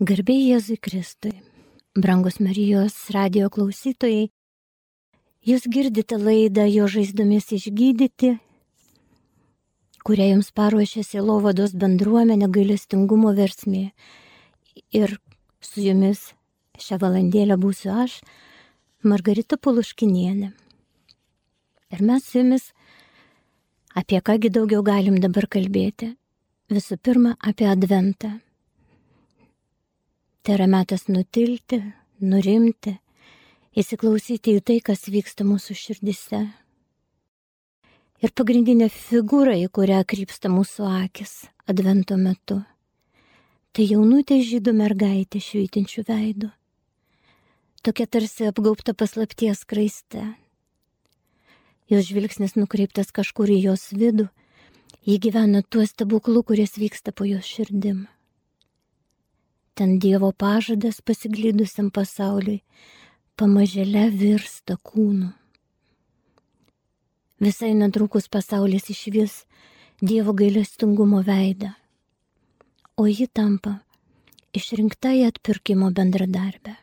Garbėjai Jėzui Kristui, brangus Marijos radio klausytojai, jūs girdite laidą jo žaizdomis išgydyti, kurią jums paruošė Sielovados bendruomenė gailestingumo versmė. Ir su jumis šią valandėlę būsiu aš, Margarita Puluškinienė. Ir mes su jumis apie kągi daugiau galim dabar kalbėti. Visų pirma, apie Adventą Yra metas nutilti, nurimti, įsiklausyti į tai, kas vyksta mūsų širdise. Ir pagrindinė figūra, į kurią krypsta mūsų akis advento metu, tai jaunutė žydų mergaitė švytinčių veidų. Tokia tarsi apgaubta paslapties kraiste. Jos žvilgsnis nukreiptas kažkur į jos vidų, ji gyvena tuo stebuklu, kuris vyksta po jos širdim ten Dievo pažadas pasiklydusiam pasauliui pamažėle virsta kūnu. Visai netrukus pasaulis išvis Dievo gailestingumo veidą, o ji tampa išrinktai atpirkimo bendradarbę.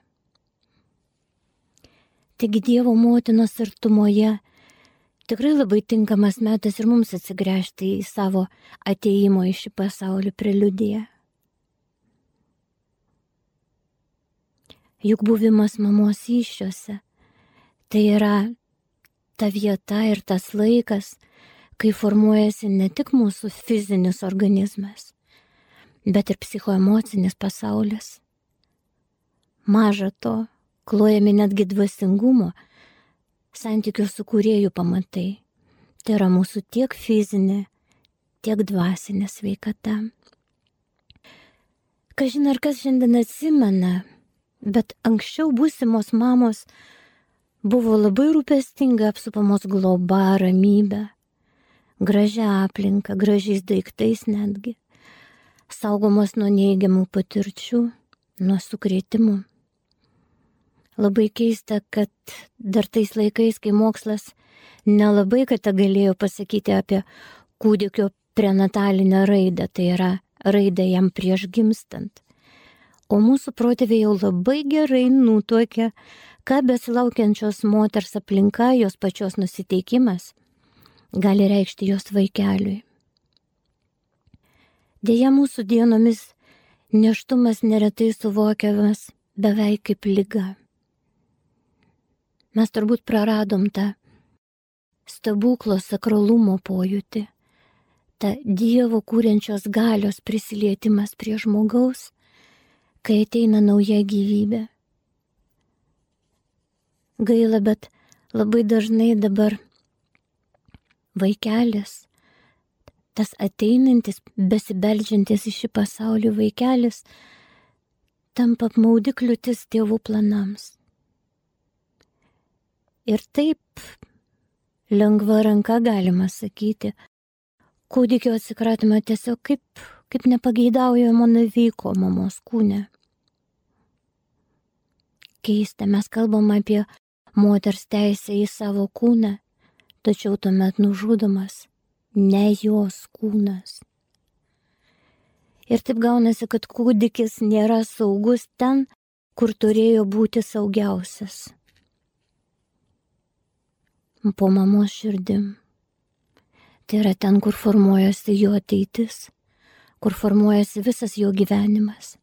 Taigi Dievo motinos artumoje tikrai labai tinkamas metas ir mums atsigręžti į savo ateimo į šį pasaulį preliudiją. Juk buvimas mamos iššiose tai yra ta vieta ir tas laikas, kai formuojasi ne tik mūsų fizinis organizmas, bet ir psichoemocinis pasaulis. Maža to, klojami netgi dvasingumo, santykių su kuriejų pamatai. Tai yra mūsų tiek fizinė, tiek dvasinė sveikata. Kažin ar kas šiandien atsimena, Bet anksčiau būsimos mamos buvo labai rūpestinga apsupamos globa, ramybė, gražia aplinka, gražiais daiktais netgi, saugomos nuo neigiamų patirčių, nuo sukrėtimų. Labai keista, kad dar tais laikais, kai mokslas nelabai ką galėjo pasakyti apie kūdikio prenatalinę raidą, tai yra raidą jam prieš gimstant o mūsų protėviai jau labai gerai nutuokia, ką besilaukiančios moters aplinka, jos pačios nusiteikimas gali reikšti jos vaikeliui. Deja, mūsų dienomis neštumas neretai suvokiamas beveik kaip lyga. Mes turbūt praradom tą stebuklo sakralumo pojūtį, tą Dievo kūrenčios galios prisilietimas prie žmogaus kai ateina nauja gyvybė. Gaila, bet labai dažnai dabar vaikelis, tas ateinantis, besibeldžiantis į šį pasaulį vaikelis, tampa apmaudikliutis tėvų planams. Ir taip lengva ranka galima sakyti, kūdikio atsikratymą tiesiog kaip, kaip nepageidaujamo nuvyko mamos kūne keista, mes kalbam apie moters teisę į savo kūną, tačiau tuomet nužudomas ne jos kūnas. Ir taip gaunasi, kad kūdikis nėra saugus ten, kur turėjo būti saugiausias. Po mamos širdim. Tai yra ten, kur formuojasi jo ateitis, kur formuojasi visas jo gyvenimas.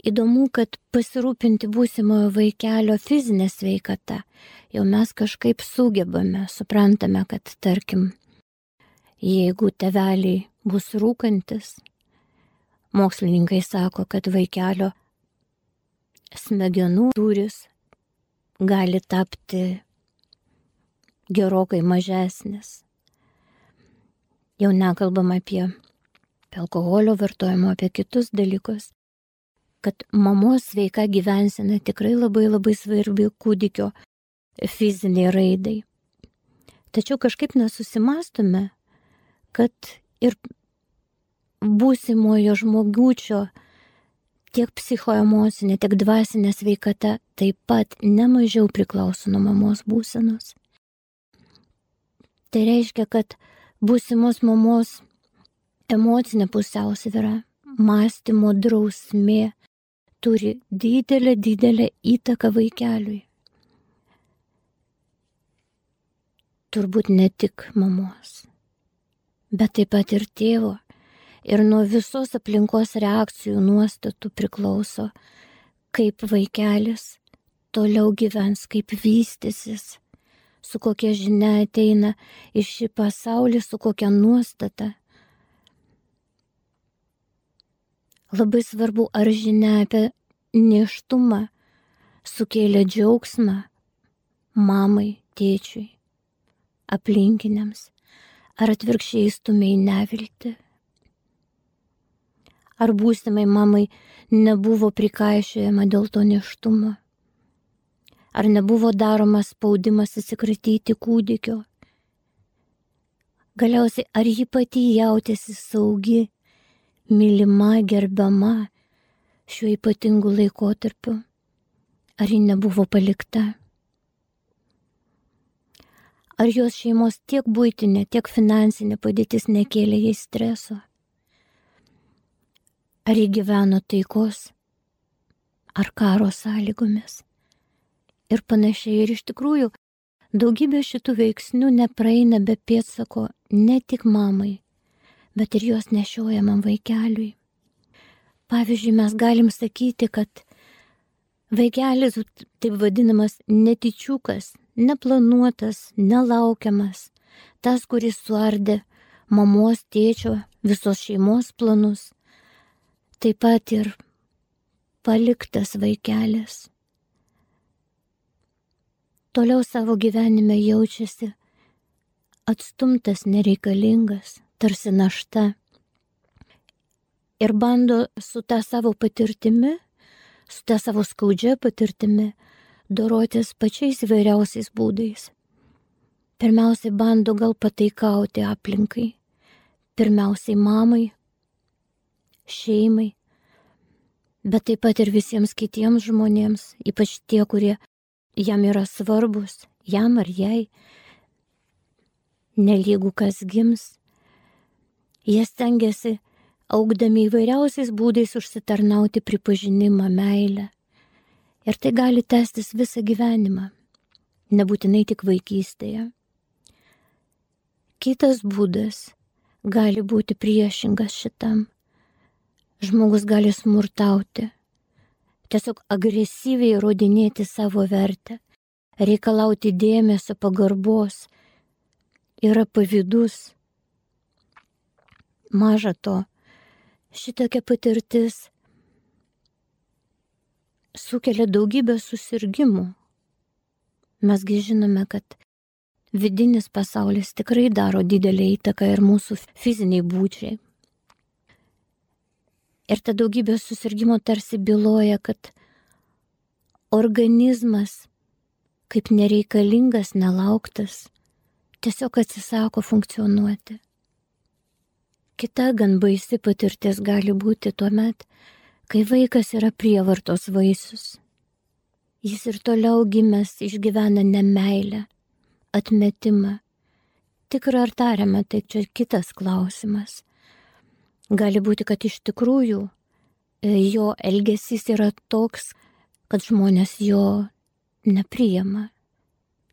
Įdomu, kad pasirūpinti būsimojo vaikelio fizinę sveikatą jau mes kažkaip sugebame, suprantame, kad tarkim, jeigu teveliai bus rūkantis, mokslininkai sako, kad vaikelio smegenų turis gali tapti gerokai mažesnis. Jau nekalbam apie alkoholio vartojimą, apie kitus dalykus kad mamos sveika gyvensena tikrai labai labai svarbi kūdikio fiziniai raidai. Tačiau kažkaip nesusimastome, kad ir būsimojo žmogučio tiek psichoemocinė, tiek dvasinė sveikata taip pat nemažiau priklauso nuo mamos būsenos. Tai reiškia, kad būsimos mamos emocinė pusiausvyrą mąstymo drausmė turi didelę, didelę įtaką vaikeliui. Turbūt ne tik mamos, bet taip pat ir tėvo. Ir nuo visos aplinkos reakcijų nuostatų priklauso, kaip vaikelis toliau gyvens, kaip vystysis, su kokia žinia ateina iš šį pasaulį, su kokia nuostata. Labai svarbu, ar žinia apie neštumą sukėlė džiaugsmą mamai, tėčiui, aplinkiniams, ar atvirkščiai stumė į neviltį. Ar būsimai mamai nebuvo prikaišėjama dėl to neštumo? Ar nebuvo daromas spaudimas įsikratyti kūdikio? Galiausiai, ar ji pati jautėsi saugi mylima, gerbiama šiuo ypatingu laikotarpiu? Ar ji nebuvo palikta? Ar jos šeimos tiek būtinė, tiek finansinė padėtis nekėlė jai streso? Ar ji gyveno taikos ar karo sąlygomis? Ir panašiai ir iš tikrųjų daugybė šitų veiksnių nepraeina be pėtsako ne tik mamai, bet ir jos nešiojamam vaikeliui. Pavyzdžiui, mes galim sakyti, kad vaikelis, taip vadinamas netyčiukas, neplanuotas, nelaukiamas, tas, kuris suardė mamos, tėčio, visos šeimos planus, taip pat ir paliktas vaikelis. Toliau savo gyvenime jaučiasi atstumtas, nereikalingas, tarsi našta. Ir bando su tą savo patirtimi, su tą savo skaudžia patirtimi, dorotis pačiais įvairiausiais būdais. Pirmiausiai bando gal pataikauti aplinkai, pirmiausiai mamai, šeimai, bet taip pat ir visiems kitiems žmonėms, ypač tie, kurie jam yra svarbus, jam ar jai, nelygų kas gims, Jie stengiasi, augdami įvairiausiais būdais užsitarnauti pripažinimą, meilę. Ir tai gali tęstis visą gyvenimą, nebūtinai tik vaikystėje. Kitas būdas gali būti priešingas šitam. Žmogus gali smurtauti, tiesiog agresyviai įrodinėti savo vertę, reikalauti dėmesio, pagarbos, yra pavydus, Maža to, šitokia patirtis sukelia daugybę susirgymų. Mesgi žinome, kad vidinis pasaulis tikrai daro didelį įtaką ir mūsų fiziniai būčiai. Ir ta daugybė susirgymo tarsi byloja, kad organizmas, kaip nereikalingas, nelauktas, tiesiog atsisako funkcionuoti. Kita gan baisi patirtis gali būti tuo met, kai vaikas yra prievartos vaisius. Jis ir toliau gimęs išgyvena nemailę, atmetimą. Tikra ar tariama, tai čia kitas klausimas. Gali būti, kad iš tikrųjų e, jo elgesys yra toks, kad žmonės jo nepriema.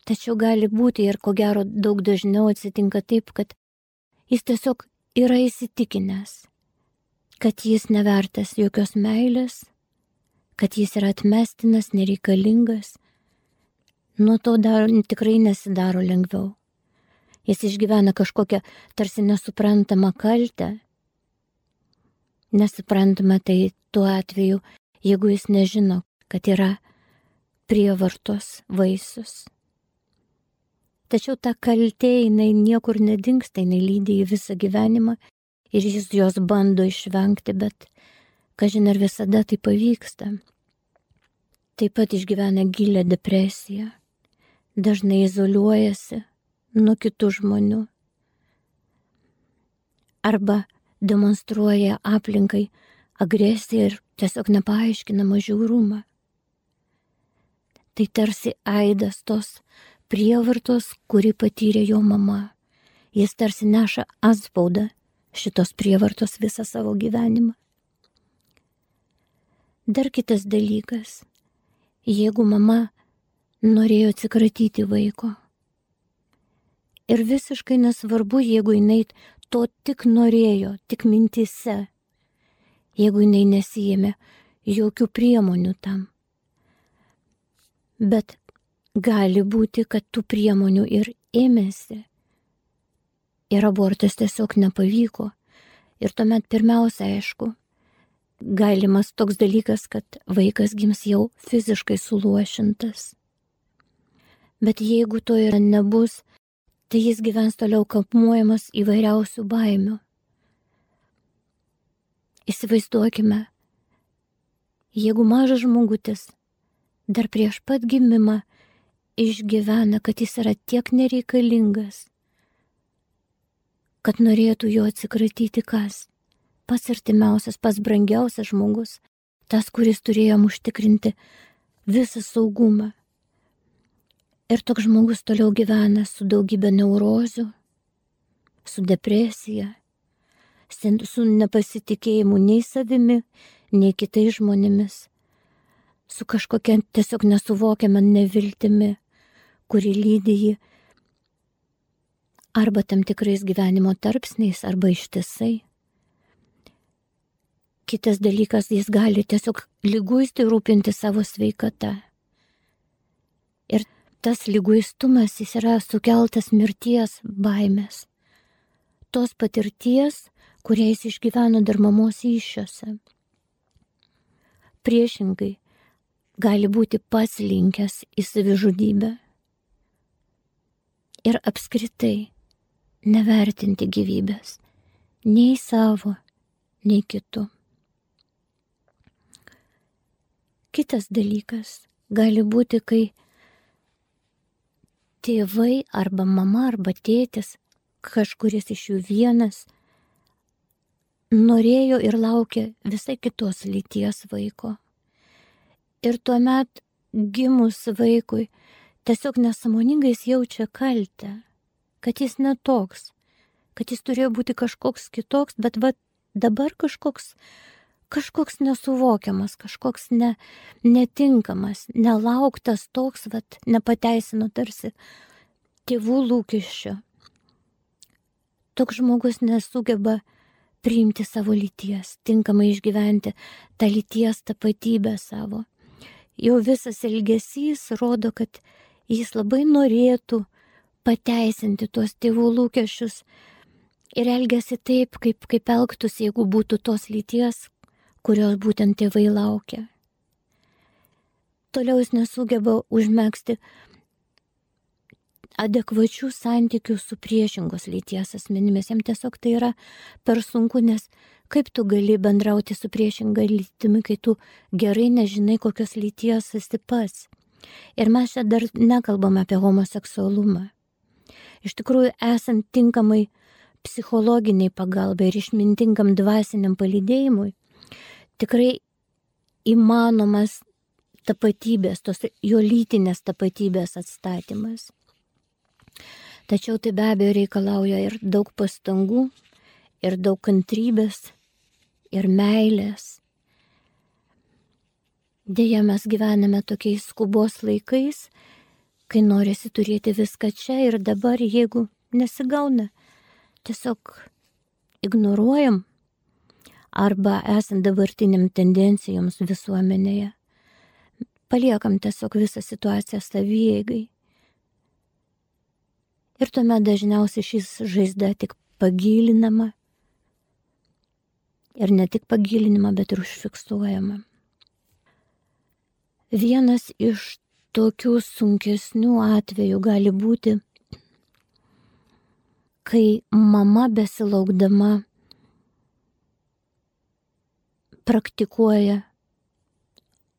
Tačiau gali būti ir ko gero daug dažniau atsitinka taip, kad jis tiesiog yra įsitikinęs, kad jis nevertas jokios meilės, kad jis yra atmestinas, nereikalingas, nuo to dar tikrai nesidaro lengviau. Jis išgyvena kažkokią tarsi nesuprantamą kaltę. Nesuprantama tai tuo atveju, jeigu jis nežino, kad yra prievartos vaisius. Tačiau ta kaltė jinai niekur nedingsta, jinai lydi į visą gyvenimą ir jis jos bando išvengti, bet, kažin ar visada tai pavyksta. Taip pat išgyvena gilę depresiją, dažnai izoliuojasi nuo kitų žmonių arba demonstruoja aplinkai agresiją ir tiesiog nepaaiškinamą žiaurumą. Tai tarsi aidas tos prievartos, kuri patyrė jo mama. Jis tarsi neša atspaudą šitos prievartos visą savo gyvenimą. Dar kitas dalykas. Jeigu mama norėjo atsikratyti vaiko. Ir visiškai nesvarbu, jeigu jinai to tik norėjo, tik mintise, jeigu jinai nesijėmė jokių priemonių tam. Bet gali būti, kad tų priemonių ir ėmėsi. Ir abortas tiesiog nepavyko. Ir tuomet pirmiausia, aišku, galimas toks dalykas, kad vaikas gims jau fiziškai suluošintas. Bet jeigu to ir nebus, tai jis gyvens toliau kapuojamas įvairiausių baimių. Įsivaizduokime, jeigu mažas žmogutis dar prieš pat gimimą išgyvena, kad jis yra tiek nereikalingas, kad norėtų jo atsikratyti kas pats artimiausias, pats brangiausias žmogus, tas, kuris turėjo užtikrinti visą saugumą. Ir toks žmogus toliau gyvena su daugybė neurozių, su depresija, su nepasitikėjimu nei savimi, nei kitais žmonėmis, su kažkokia tiesiog nesuvokiama neviltimi, kuri lydi jį arba tam tikrais gyvenimo tarpsniais, arba ištisai. Kitas dalykas, jis gali tiesiog lyguisti rūpinti savo sveikata. Ir tas lyguistumas jis yra sukeltas mirties baimės. Tos patirties, kurią jis išgyveno dar mamos iššiose. Priešingai, gali būti paslinkęs į savižudybę. Ir apskritai nevertinti gyvybės, nei savo, nei kitų. Kitas dalykas gali būti, kai tėvai arba mama arba tėtis, kažkuris iš jų vienas, norėjo ir laukė visai kitos lyties vaiko. Ir tuomet gimus vaikui tiesiog nesamoningais jaučia kaltę, kad jis netoks, kad jis turėjo būti kažkoks kitoks, bet va dabar kažkoks kažkoks nesuvokiamas, kažkoks ne, netinkamas, nelauktas toks, vat, nepateisino tarsi tėvų lūkesčio. Toks žmogus nesugeba priimti savo lyties, tinkamai išgyventi tą lyties tapatybę savo. Jo visas elgesys rodo, kad jis labai norėtų pateisinti tuos tėvų lūkesčius ir elgesi taip, kaip, kaip elgtųsi, jeigu būtų tos lyties, kurios būtent tėvai laukia. Toliau jis nesugeba užmėgsti adekvačių santykių su priešingos lyties asmenimis. Jam tiesiog tai yra per sunku, nes kaip tu gali bendrauti su priešinga lytimi, kai tu gerai nežinai, kokios lyties esi pats. Ir mes čia dar nekalbam apie homoseksualumą. Iš tikrųjų, esant tinkamai psichologiniai pagalbai ir išmintingam dvasiniam palydėjimui, tikrai įmanomas tapatybės, tos jo lytinės tapatybės atstatymas. Tačiau tai be abejo reikalauja ir daug pastangų, ir daug kantrybės, ir meilės. Deja, mes gyvename tokiais skubos laikais, kai norisi turėti viską čia ir dabar, jeigu nesigauna, tiesiog ignoruojam arba esant dabartiniam tendencijoms visuomenėje. Paliekam tiesiog visą situaciją savyjėgai. Ir tuomet dažniausiai šis žaizda tik pagilinama. Ir ne tik pagilinama, bet ir užfiksuojama. Vienas iš tokių sunkesnių atvejų gali būti, kai mama besilaukdama praktikuoja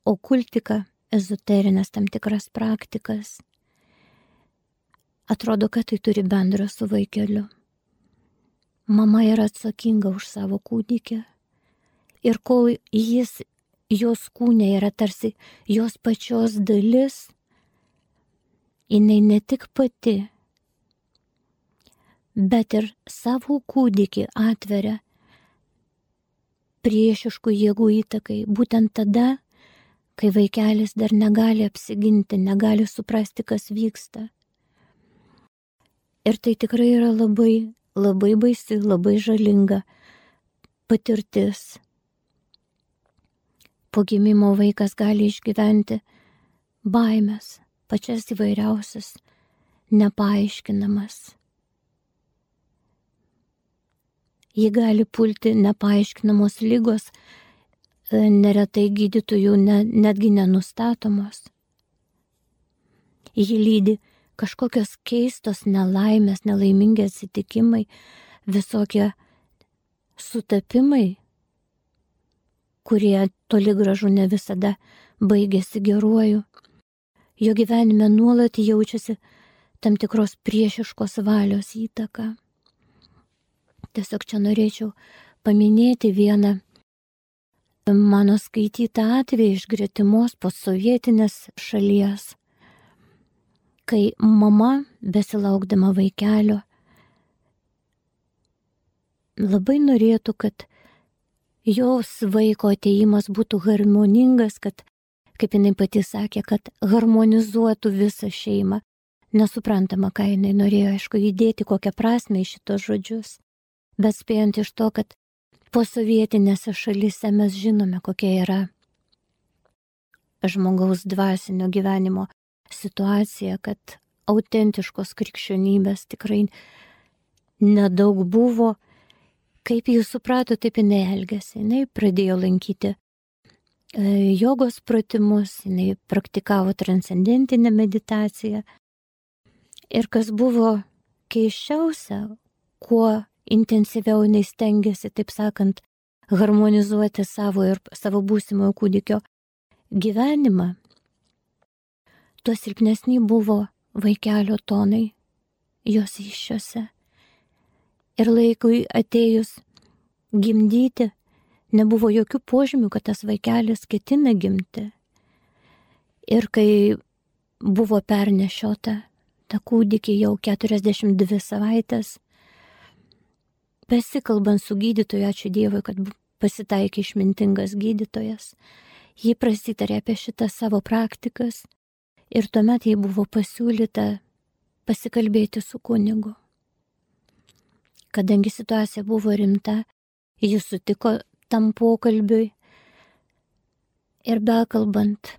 okultiką, ezoterinės tam tikras praktikas. Atrodo, kad tai turi bendro su vaikeliu. Mama yra atsakinga už savo kūdikį. Ir kol jis, jos kūnė yra tarsi jos pačios dalis, jinai ne tik pati, bet ir savo kūdikį atveria priešiškų jėgų įtakai, būtent tada, kai vaikelis dar negali apsiginti, negali suprasti, kas vyksta. Ir tai tikrai yra labai, labai baisi, labai žalinga patirtis. Po gimimo vaikas gali išgyventi baimės, pačias įvairiausias, nepaaiškinamas. Jį gali pulti nepaaiškinamos lygos, e, neretai gydytojų ne, netgi nenustatomos. Jį lydi kažkokios keistos nelaimės, nelaimingi atsitikimai, visokie sutapimai, kurie toli gražu ne visada baigėsi geruoju. Jo gyvenime nuolat jaučiasi tam tikros priešiškos valios įtaka. Tiesiog čia norėčiau paminėti vieną mano skaitytą atvejį iš gretimos posovietinės šalies, kai mama, besilaukdama vaikelio, labai norėtų, kad jos vaiko ateimas būtų harmoningas, kad, kaip jinai pati sakė, kad harmonizuotų visą šeimą. Nesuprantama, ką jinai norėjo, aišku, įdėti kokią prasme į šitos žodžius bet spėjant iš to, kad posovietinėse šalyse mes žinome, kokia yra žmogaus dvasinio gyvenimo situacija, kad autentiškos krikščionybės tikrai nedaug buvo. Kaip jis suprato, taip jinai elgėsi. Jinai pradėjo lankyti e, jogos pratimus, jinai praktikavo transcendentinę meditaciją. Ir kas buvo keiščiausia, kuo intensyviau jinai stengiasi, taip sakant, harmonizuoti savo ir savo būsimojo kūdikio gyvenimą, tuo silpnesni buvo vaikelio tonai jos iššiose. Ir laikui atėjus gimdyti, nebuvo jokių požymių, kad tas vaikelis ketina gimti. Ir kai buvo pernešiota, ta kūdikį jau 42 savaitės, Besikalbant su gydytoju, ačiū Dievui, kad pasitaikė išmintingas gydytojas, ji prasitarė apie šitas savo praktikas ir tuomet jai buvo pasiūlyta pasikalbėti su kunigu. Kadangi situacija buvo rimta, jis sutiko tam pokalbiui ir bekalbant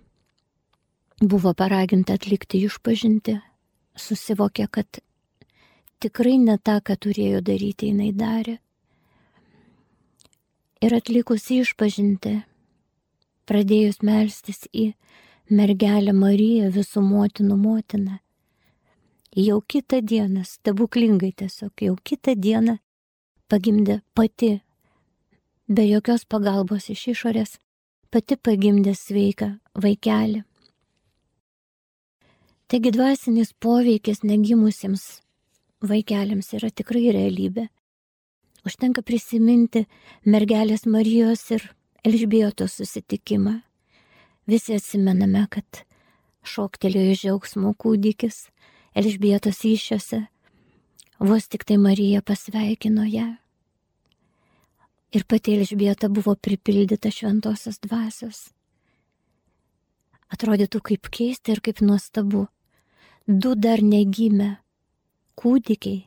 buvo paraginta atlikti išpažinti, susivokė, kad tikrai ne tą, ką turėjo daryti, jinai darė. Ir atlikus išpažinti, pradėjus melstis į mergelę Mariją visų motinų motiną, jau kitą dieną, stebuklingai tiesiog, jau kitą dieną pagimdė pati, be jokios pagalbos iš išorės, pati pagimdė sveiką vaikelį. Taigi dvasinis poveikis negimusiems vaikeliams yra tikrai realybė. Užtenka prisiminti mergelės Marijos ir Elžbietos susitikimą. Visi atsimename, kad šoktelėjo iš džiaugsmo kūdikis Elžbietos iššiose, vos tik tai Marija pasveikino ją. Ir pati Elžbieta buvo pripildyta šventosios dvasios. Atrodytų kaip keista ir kaip nuostabu. Du dar negimę kūdikiai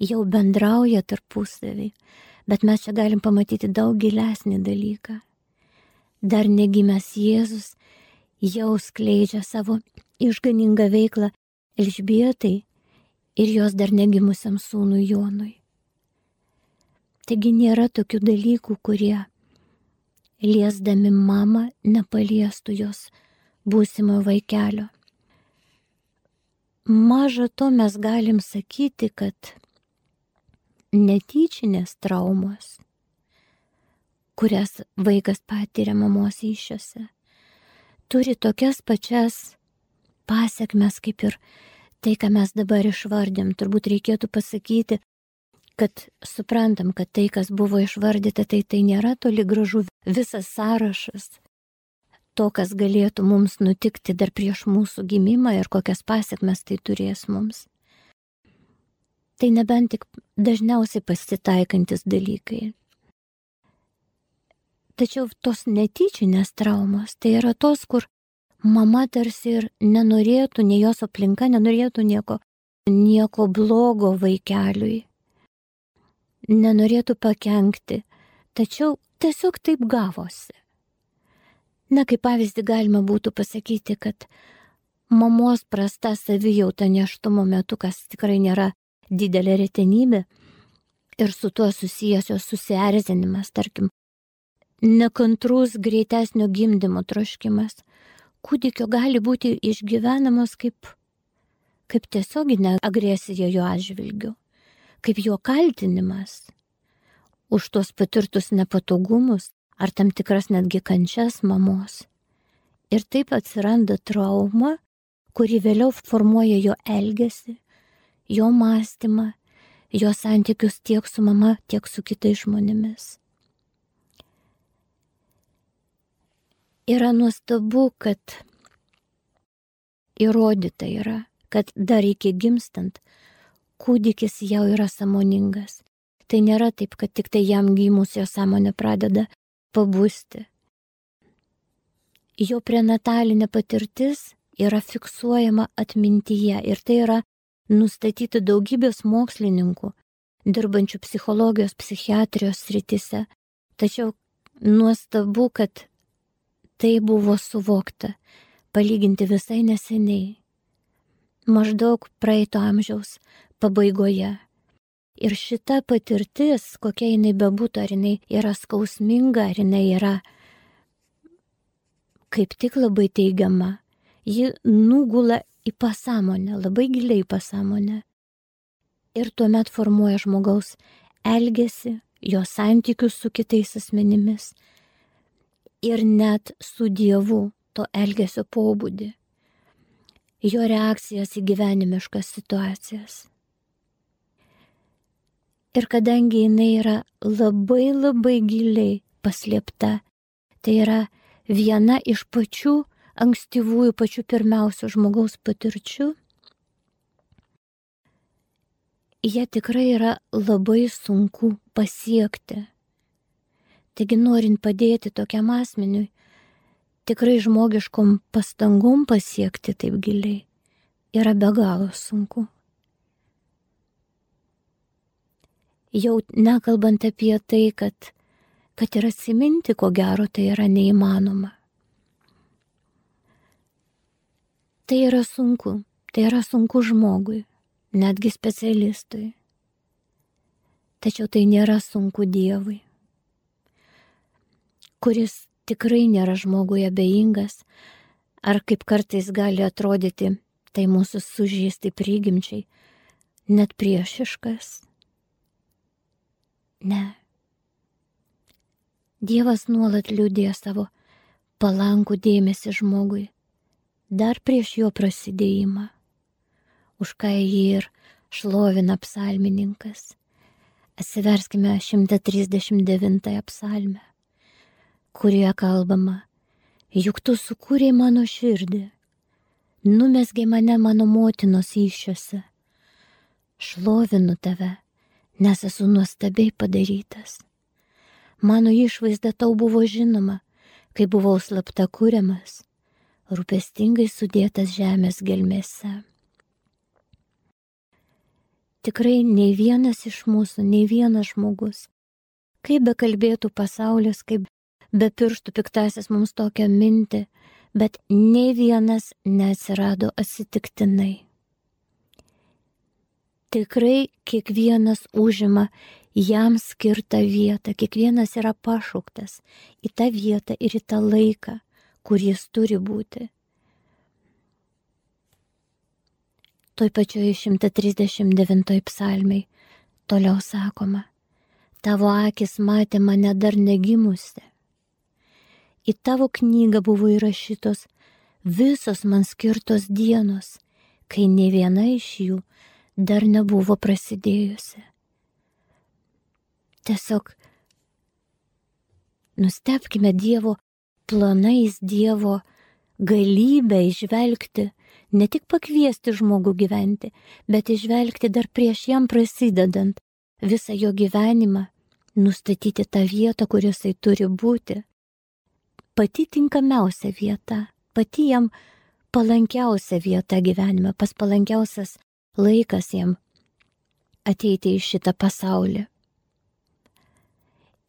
jau bendrauja tarpusavį, bet mes čia galim pamatyti daug gilesnį dalyką. Dar negimęs Jėzus jau skleidžia savo išganingą veiklą Elžbietai ir jos dar negimusiam sūnui Jonui. Taigi nėra tokių dalykų, kurie liesdami mamą nepaliestų jos būsimo vaikelio. Maža to mes galim sakyti, kad netyčinės traumos, kurias vaikas patiria mamos iššiose, turi tokias pačias pasiekmes kaip ir tai, ką mes dabar išvardėm. Turbūt reikėtų pasakyti, kad suprantam, kad tai, kas buvo išvardyta, tai tai nėra toli gražu visas sąrašas to, kas galėtų mums nutikti dar prieš mūsų gimimą ir kokias pasiekmes tai turės mums. Tai nebent tik dažniausiai pasitaikantis dalykai. Tačiau tos netyčinės traumos, tai yra tos, kur mama tarsi ir nenorėtų, nei jos aplinka nenorėtų nieko, nieko blogo vaikeliui. Nenorėtų pakengti, tačiau tiesiog taip gavosi. Na, kaip pavyzdį galima būtų pasakyti, kad mamos prasta savijauta neštumo metu, kas tikrai nėra didelė retenybė, ir su tuo susijęs jos susierzinimas, tarkim, nekantrus greitesnio gimdymo troškimas, kūdikio gali būti išgyvenamos kaip, kaip tiesioginė agresija jo atžvilgiu, kaip jo kaltinimas už tuos patirtus nepatogumus ar tam tikras netgi kančias mamos. Ir taip atsiranda trauma, kuri vėliau formuoja jo elgesį, jo mąstymą, jo santykius tiek su mama, tiek su kitais žmonėmis. yra nuostabu, kad įrodyta yra, kad dar iki gimstant kūdikis jau yra samoningas. Tai nėra taip, kad tik tai jam gimus jo sąmonė pradeda pabusti. Jo prenatalinė patirtis yra fiksuojama atmintyje ir tai yra nustatyti daugybės mokslininkų, dirbančių psichologijos, psichiatrijos sritise. Tačiau nuostabu, kad tai buvo suvokta, palyginti visai neseniai, maždaug praeito amžiaus pabaigoje. Ir šita patirtis, kokia jinai bebūtų, ar jinai yra skausminga, ar jinai yra kaip tik labai teigiama, ji nugula į pasąmonę, labai giliai į pasąmonę. Ir tuomet formuoja žmogaus elgesį, jo santykius su kitais asmenimis, ir net su Dievu to elgesio pobūdį, jo reakcijas į gyvenimiškas situacijas. Ir kadangi jinai yra labai labai giliai paslėpta, tai yra viena iš pačių ankstyvųjų, pačių pirmiausių žmogaus patirčių, jie tikrai yra labai sunku pasiekti. Taigi norint padėti tokiam asmeniui, tikrai žmogiškom pastangom pasiekti taip giliai yra be galo sunku. Jau nekalbant apie tai, kad, kad ir atsiminti, ko gero, tai yra neįmanoma. Tai yra sunku, tai yra sunku žmogui, netgi specialistui. Tačiau tai nėra sunku Dievui kuris tikrai nėra žmogui abejingas, ar kaip kartais gali atrodyti, tai mūsų sužįsti prigimčiai, net priešiškas. Ne. Dievas nuolat liūdė savo palankų dėmesį žmogui, dar prieš jo prasidėjimą, už ką jį ir šlovina psalmininkas. Atsiverskime 139 psalmę kurioje kalbama, juk tu sukūrei mano širdį, numesgai mane mano motinos iššiose. Šlovinu tave, nes esu nuostabiai padarytas. Mano išvaizda tau buvo žinoma, kai buvau slapta kūriamas, rūpestingai sudėtas žemės gelmėse. Tikrai nei vienas iš mūsų, nei vienas žmogus, kaip be kalbėtų pasaulis, kaip be pirštų piktasis mums tokią mintį, bet nei vienas neatsirado atsitiktinai. Tikrai kiekvienas užima jam skirtą vietą, kiekvienas yra pašauktas į tą vietą ir į tą laiką, kur jis turi būti. Toj pačioj 139 psalmiai toliau sakoma, tavo akis matė mane dar negimusi į tavo knygą buvo įrašytos visos man skirtos dienos, kai ne viena iš jų dar nebuvo prasidėjusi. Tiesiog nustepkime Dievo planais, Dievo galybę išvelgti, ne tik pakviesti žmogų gyventi, bet išvelgti dar prieš jam prasidedant visą jo gyvenimą, nustatyti tą vietą, kur jisai turi būti pati tinkamiausia vieta, pati jam palankiausia vieta gyvenime, pas palankiausias laikas jam ateiti į šitą pasaulį.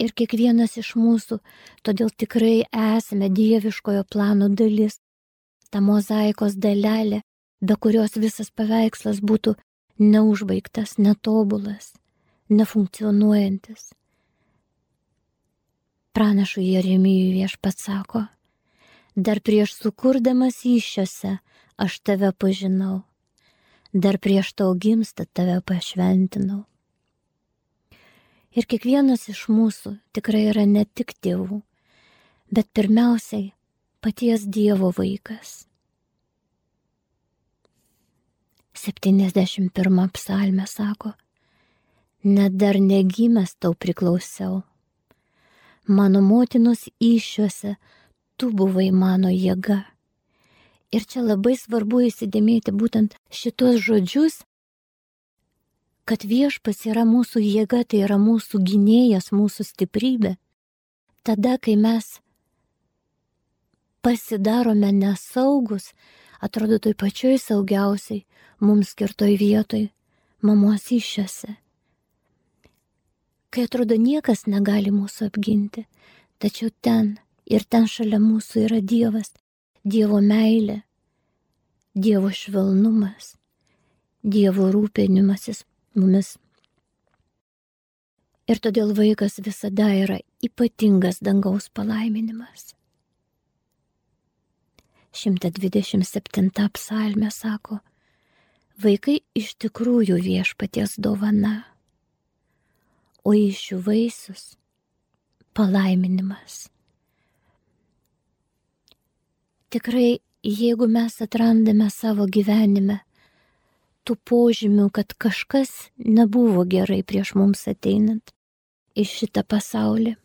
Ir kiekvienas iš mūsų, todėl tikrai esame dieviškojo plano dalis, ta mozaikos dalelė, be kurios visas paveikslas būtų neužbaigtas, netobulas, nefunkcionuojantis. Pranašų Jeremijų viešpats sako, dar prieš sukurdamas iššiose aš tave pažinau, dar prieš tau gimstat tave pašventinau. Ir kiekvienas iš mūsų tikrai yra ne tik tėvų, bet pirmiausiai paties Dievo vaikas. 71 psalmė sako, net dar negimęs tau priklausiau mano motinos iššiuose tu buvai mano jėga. Ir čia labai svarbu įsidėmėti būtent šitos žodžius, kad viešpas yra mūsų jėga, tai yra mūsų gynėjas, mūsų stiprybė. Tada, kai mes pasidarome nesaugus, atrodo toj pačioj saugiausiai mums skirtoj vietoj, mamos iššiose kai atrodo niekas negali mūsų apginti, tačiau ten ir ten šalia mūsų yra Dievas, Dievo meilė, Dievo švelnumas, Dievo rūpinimasis mumis. Ir todėl vaikas visada yra ypatingas dangaus palaiminimas. 127 psalmė sako, vaikai iš tikrųjų viešpaties dovana o iš jų vaisius palaiminimas. Tikrai, jeigu mes atrandame savo gyvenime tų požymių, kad kažkas nebuvo gerai prieš mums ateinant į šitą pasaulį,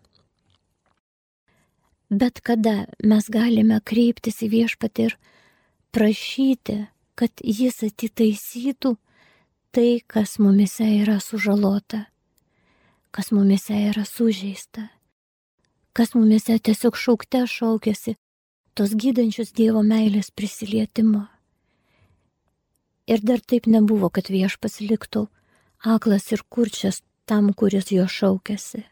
bet kada mes galime kreiptis į viešpatį ir prašyti, kad jis atitaisytų tai, kas mumise yra sužalota kas mumise yra sužeista, kas mumise tiesiog šaukte šaukėsi tos gydančius Dievo meilės prisilietimo. Ir dar taip nebuvo, kad viešpas liktų aklas ir kurčias tam, kuris jo šaukėsi.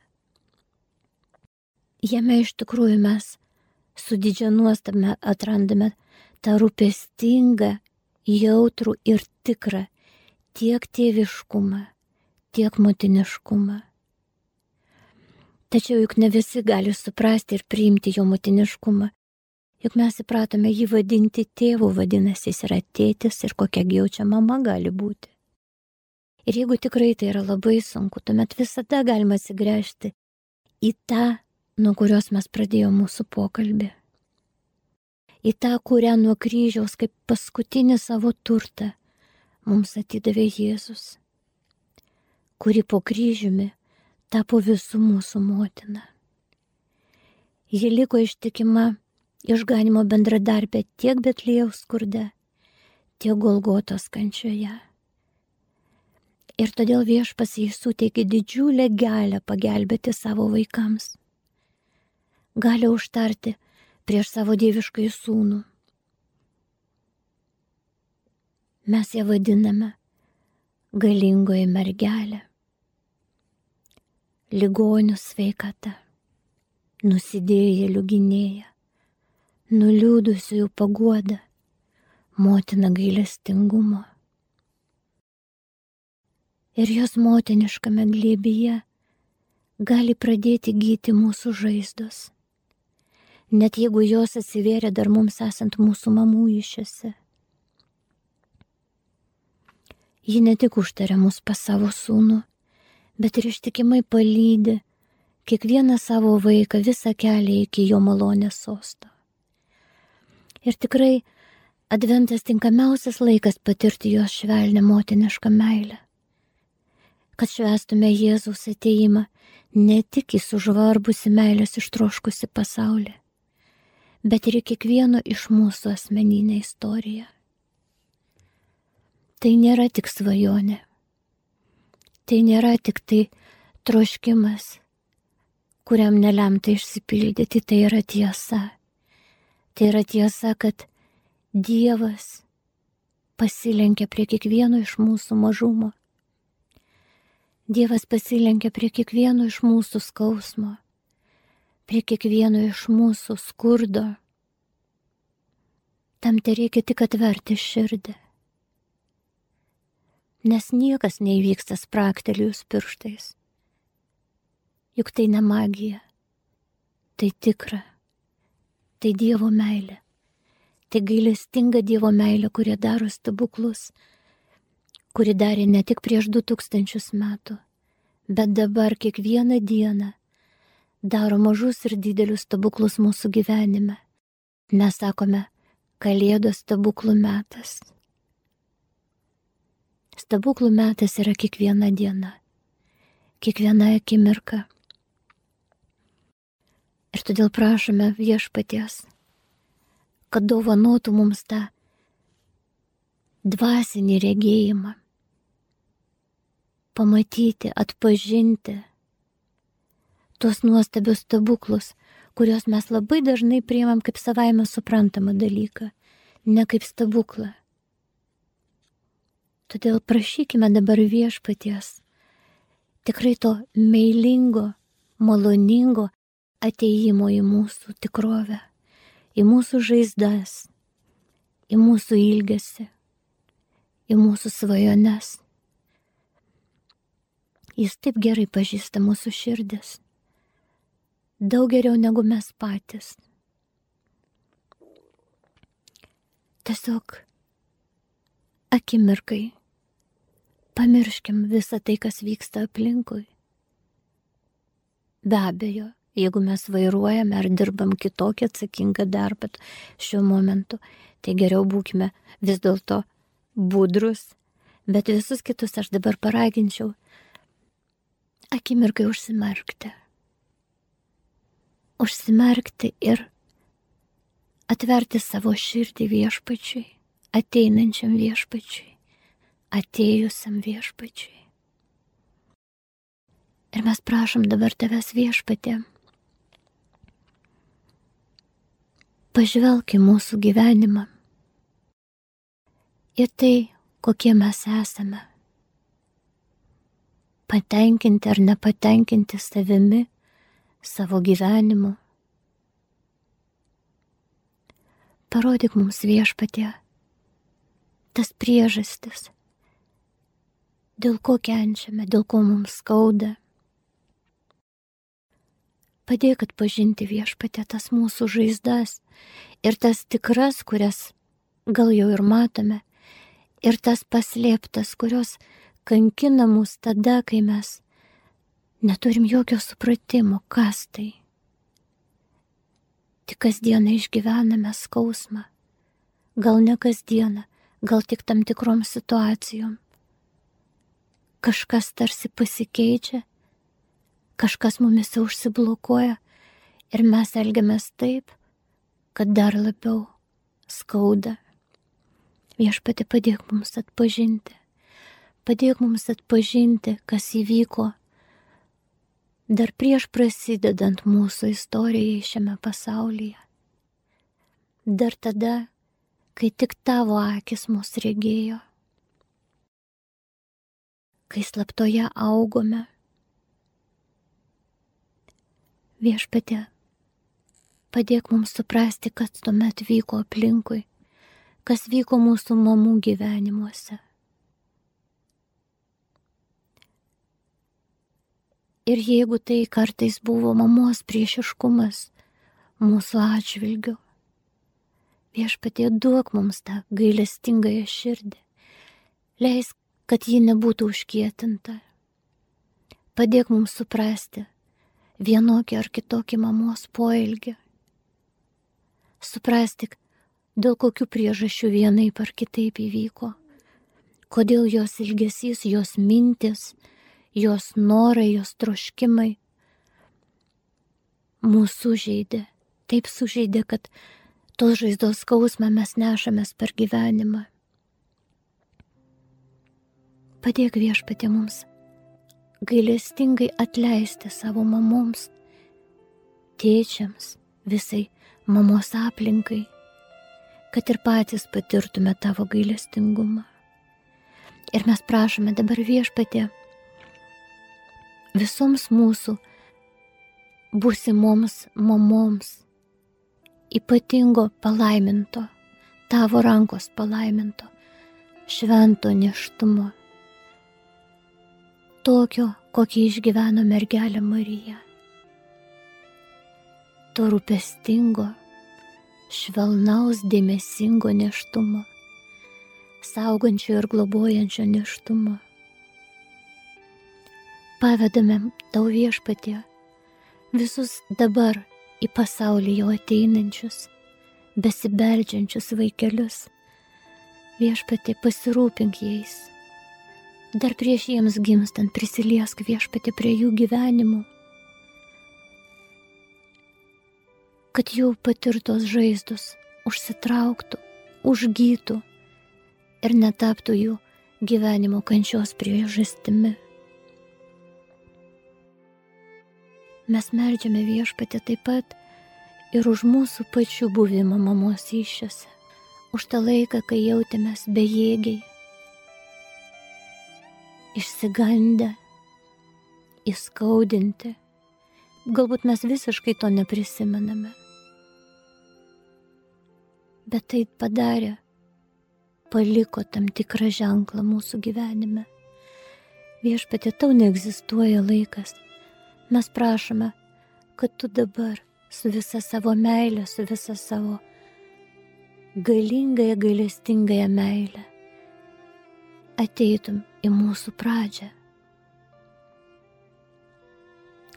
Jame iš tikrųjų mes su didžia nuostame atrandame tą rūpestingą, jautrų ir tikrą tiek tėviškumą, tiek motiniškumą. Tačiau juk ne visi gali suprasti ir priimti jo motiniškumą. Juk mes įpratome jį vadinti tėvu, vadinasi, jis yra tėtis ir kokia jaučia mama gali būti. Ir jeigu tikrai tai yra labai sunku, tuomet visada galima atsigręžti į tą, nuo kurios mes pradėjome mūsų pokalbį. Į tą, kurią nuo kryžiaus kaip paskutinį savo turtą mums atidavė Jėzus, kuri po kryžiumi tapo visų mūsų motina. Ji liko ištikima išganimo bendradarbė tiek Betlėjaus skurde, tiek Golgotos kančioje. Ir todėl viešpas jai suteikė didžiulę galę pagelbėti savo vaikams. Gali užtarti prieš savo dieviškai sūnų. Mes ją vadiname galingoji mergelė ligonių sveikata, nusidėjėlių gynėja, nuliūdusiųjų paguoda, motina gailestingumo. Ir jos motiniškame glėbyje gali pradėti gyti mūsų žaizdos, net jeigu jos atsivėrė dar mums esant mūsų mamų išėse. Ji ne tik užtarė mus pas savo sūnų, bet ir ištikimai palydi kiekvieną savo vaiką visą kelią iki jo malonės sosto. Ir tikrai adventas tinkamiausias laikas patirti jos švelnę motinišką meilę. Kad švestume Jėzaus ateimą ne tik į sužvarbusi meilės ištroškusi pasaulį, bet ir į kiekvieno iš mūsų asmeninę istoriją. Tai nėra tik svajonė, tai nėra tik tai troškimas, kuriam nelemta išsipildyti, tai yra tiesa. Tai yra tiesa, kad Dievas pasilenkia prie kiekvieno iš mūsų mažumo. Dievas pasilenkia prie kiekvieno iš mūsų skausmo, prie kiekvieno iš mūsų skurdo. Tam tai reikia tik atverti širdį. Nes niekas neįvyksta spraktelius pirštais. Juk tai ne magija, tai tikra, tai Dievo meilė tai gailestinga Dievo meilė, kurie daro stebuklus, kuri darė ne tik prieš du tūkstančius metų, bet dabar kiekvieną dieną daro mažus ir didelius stebuklus mūsų gyvenime. Mes sakome, Kalėdos stebuklų metas. Stebuklų metas yra kiekviena diena, kiekviena akimirka. Ir todėl prašome viešpaties kad dovanotų mums tą dvasinį regėjimą. Pamatyti, atpažinti tuos nuostabius stebuklus, kuriuos mes labai dažnai priimam kaip savaime suprantamą dalyką, ne kaip stebuklą. Todėl prašykime dabar viešpaties tikrai to meilingo, maloningo ateimo į mūsų tikrovę į mūsų žaizdas, į mūsų ilgesį, į mūsų svajones. Jis taip gerai pažįsta mūsų širdis, daug geriau negu mes patys. Tiesiog akimirkai pamirškim visą tai, kas vyksta aplinkui. Be abejo, Jeigu mes vairuojame ar dirbam kitokį atsakingą darbą šiuo momentu, tai geriau būkime vis dėlto budrus, bet visus kitus aš dabar paraginčiau akimirkai užsimerkti. Užsimerkti ir atverti savo širdį viešpačiui, ateinančiam viešpačiui, atėjusiam viešpačiui. Ir mes prašom dabar tavęs viešpatė pažvelk į mūsų gyvenimą, į tai, kokie mes esame. Patenkinti ar nepatenkinti savimi, savo gyvenimu. Parodyk mums viešpatė tas priežastis, dėl ko kenčiame, dėl ko mums skauda Padėk atpažinti viešpatė tas mūsų žaizdas ir tas tikras, kurias gal jau ir matome, ir tas paslėptas, kurios kankina mus tada, kai mes neturim jokio supratimo, kas tai. Tik kasdieną išgyvename skausmą, gal ne kasdieną, gal tik tam tikrom situacijom. Kažkas tarsi pasikeičia kažkas mumise užsiblokuoja ir mes elgiamės taip, kad dar labiau skauda. Viešpati padėk mums atpažinti, padėk mums atpažinti, kas įvyko dar prieš prasidedant mūsų istorijai šiame pasaulyje. Dar tada, kai tik tavo akis mus regėjo, kai slaptoje augome Viešpatė, padėk mums suprasti, kas tuomet vyko aplinkui, kas vyko mūsų mamų gyvenimuose. Ir jeigu tai kartais buvo mamos priešiškumas mūsų atžvilgiu, viešpatie duok mums tą gailestingąją širdį, leisk, kad ji nebūtų užkietinta. Padėk mums suprasti, vienokį ar kitokį mamos poelgį. Suprasti, dėl kokių priežasčių vienaip ar kitaip įvyko, kodėl jos ilgesys, jos mintis, jos norai, jos troškimai mūsų žaidė, taip sužeidė, kad tos žaizdos skausmą mes nešamės per gyvenimą. Padėk viešpatė mums gailestingai atleisti savo mamoms tėčiams, visai mamos aplinkai, kad ir patys patirtume tavo gailestingumą. Ir mes prašome dabar viešpatė visoms mūsų būsimoms mamoms ypatingo palaiminto, tavo rankos palaiminto, švento neštumo, tokio, kokį išgyveno mergelė Marija. To rūpestingo, švelnaus, dėmesingo neštumo saugančio ir globojančio neštumo. Pavedame tau viešpatie visus dabar į pasaulį jau ateinančius, besibeldžiančius vaikelius. Viešpatė pasirūpink jais. Dar prieš jiems gimstant prisiliesk viešpatė prie jų gyvenimų. Kad jų patirtos žaizdos užsitrauktų, užgytų ir netaptų jų gyvenimo kančios priežastimi. Mes melžiame viešpatį taip pat ir už mūsų pačių buvimą mamos iššiose, už tą laiką, kai jautėmės bejėgiai, išsigandę, įskaudinti. Galbūt mes visiškai to neprisimename. Bet tai padarė paliko tam tikrą ženklą mūsų gyvenime. Viešpatė, tau neegzistuoja laikas. Mes prašome, kad tu dabar su visa savo meilė, su visa savo galingąją, gailestingąją meilę ateitum į mūsų pradžią.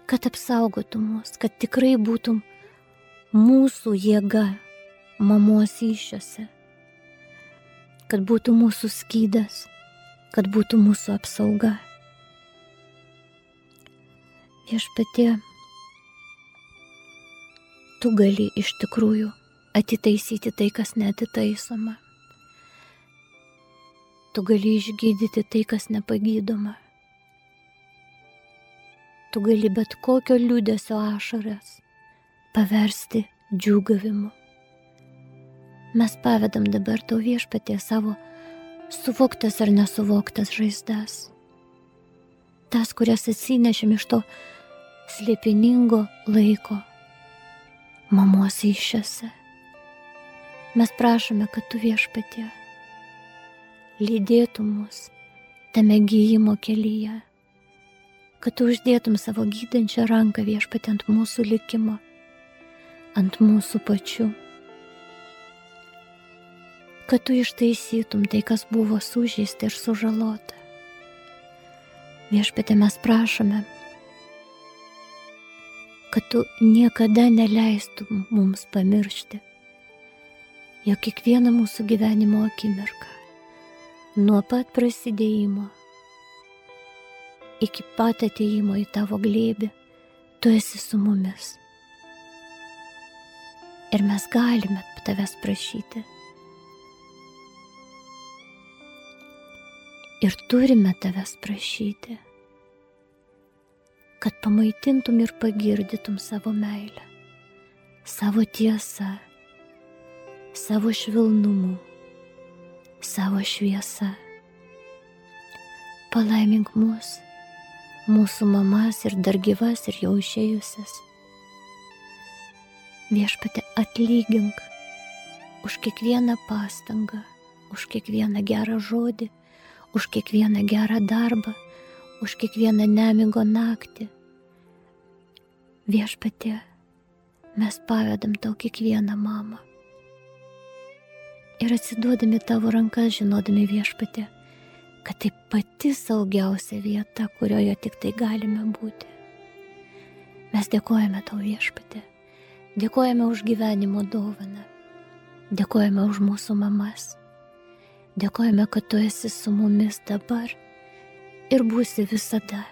Kad apsaugotum mus, kad tikrai būtum mūsų jėga mamos iššiose kad būtų mūsų skydas, kad būtų mūsų apsauga. Viešpatie, tu gali iš tikrųjų atitaisyti tai, kas netitaisoma. Tu gali išgydyti tai, kas nepagydoma. Tu gali bet kokio liūdėsio ašaras paversti džiūgavimu. Mes pavedam dabar tau viešpatie savo suvoktas ar nesuvoktas žaizdas. Tas, kurias atsinešėm iš to slėpiningo laiko mamos iššiose. Mes prašome, kad tu viešpatie lydėtum mus tame gyjimo kelyje, kad tu uždėtum savo gydančią ranką viešpatį ant mūsų likimo, ant mūsų pačių kad tu ištaisytum tai, kas buvo sužeista ir sužalota. Viešpatė mes prašome, kad tu niekada neleistum mums pamiršti, jog kiekvieną mūsų gyvenimo akimirką, nuo pat prasidėjimo. Iki pat ateimo į tavo glėbį, tu esi su mumis. Ir mes galime tavęs prašyti. Ir turime tavęs prašyti, kad pamaitintum ir pagirdytum savo meilę, savo tiesą, savo švilnumu, savo šviesą. Palaimink mus, mūsų mamas ir dar gyvas ir jau išėjusias. Viešpate atlygink už kiekvieną pastangą, už kiekvieną gerą žodį, už kiekvieną gerą darbą, už kiekvieną nemigo naktį. Viešpatie, mes pavedam tau kiekvieną mamą. Ir atsiduodami tavo rankas, žinodami viešpatė, kad tai pati saugiausia vieta, kurioje tik tai galime būti. Mes dėkojame tau viešpatė, dėkojame už gyvenimo dovaną, dėkojame už mūsų mamas, Dėkojame, kad tu esi su mumis dabar ir būsi visada.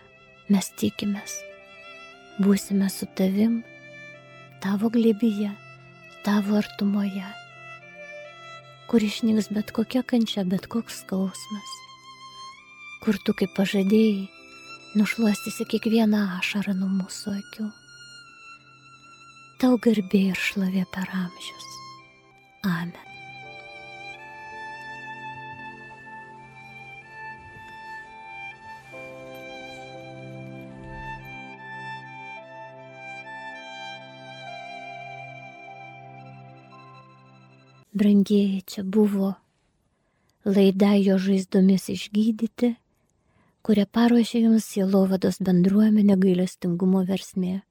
Mes tikimės. Būsime su tavim, tavo glėbyje, tavo artumoje, kur išnyks bet kokia kančia, bet koks skausmas, kur tu kaip pažadėjai, nušuostysi kiekvieną ašarą nuo mūsų akių. tau garbė ir šlovė per amžius. Amen. Brangieji, čia buvo laida jo žaizdomis išgydyti, kurią paruošė jums Sielovados bendruomenė gailestingumo versmė.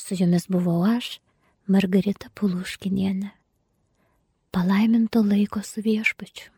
Su jumis buvau aš, Margarita Puluškinienė. Palaiminto laiko su viešpačiu.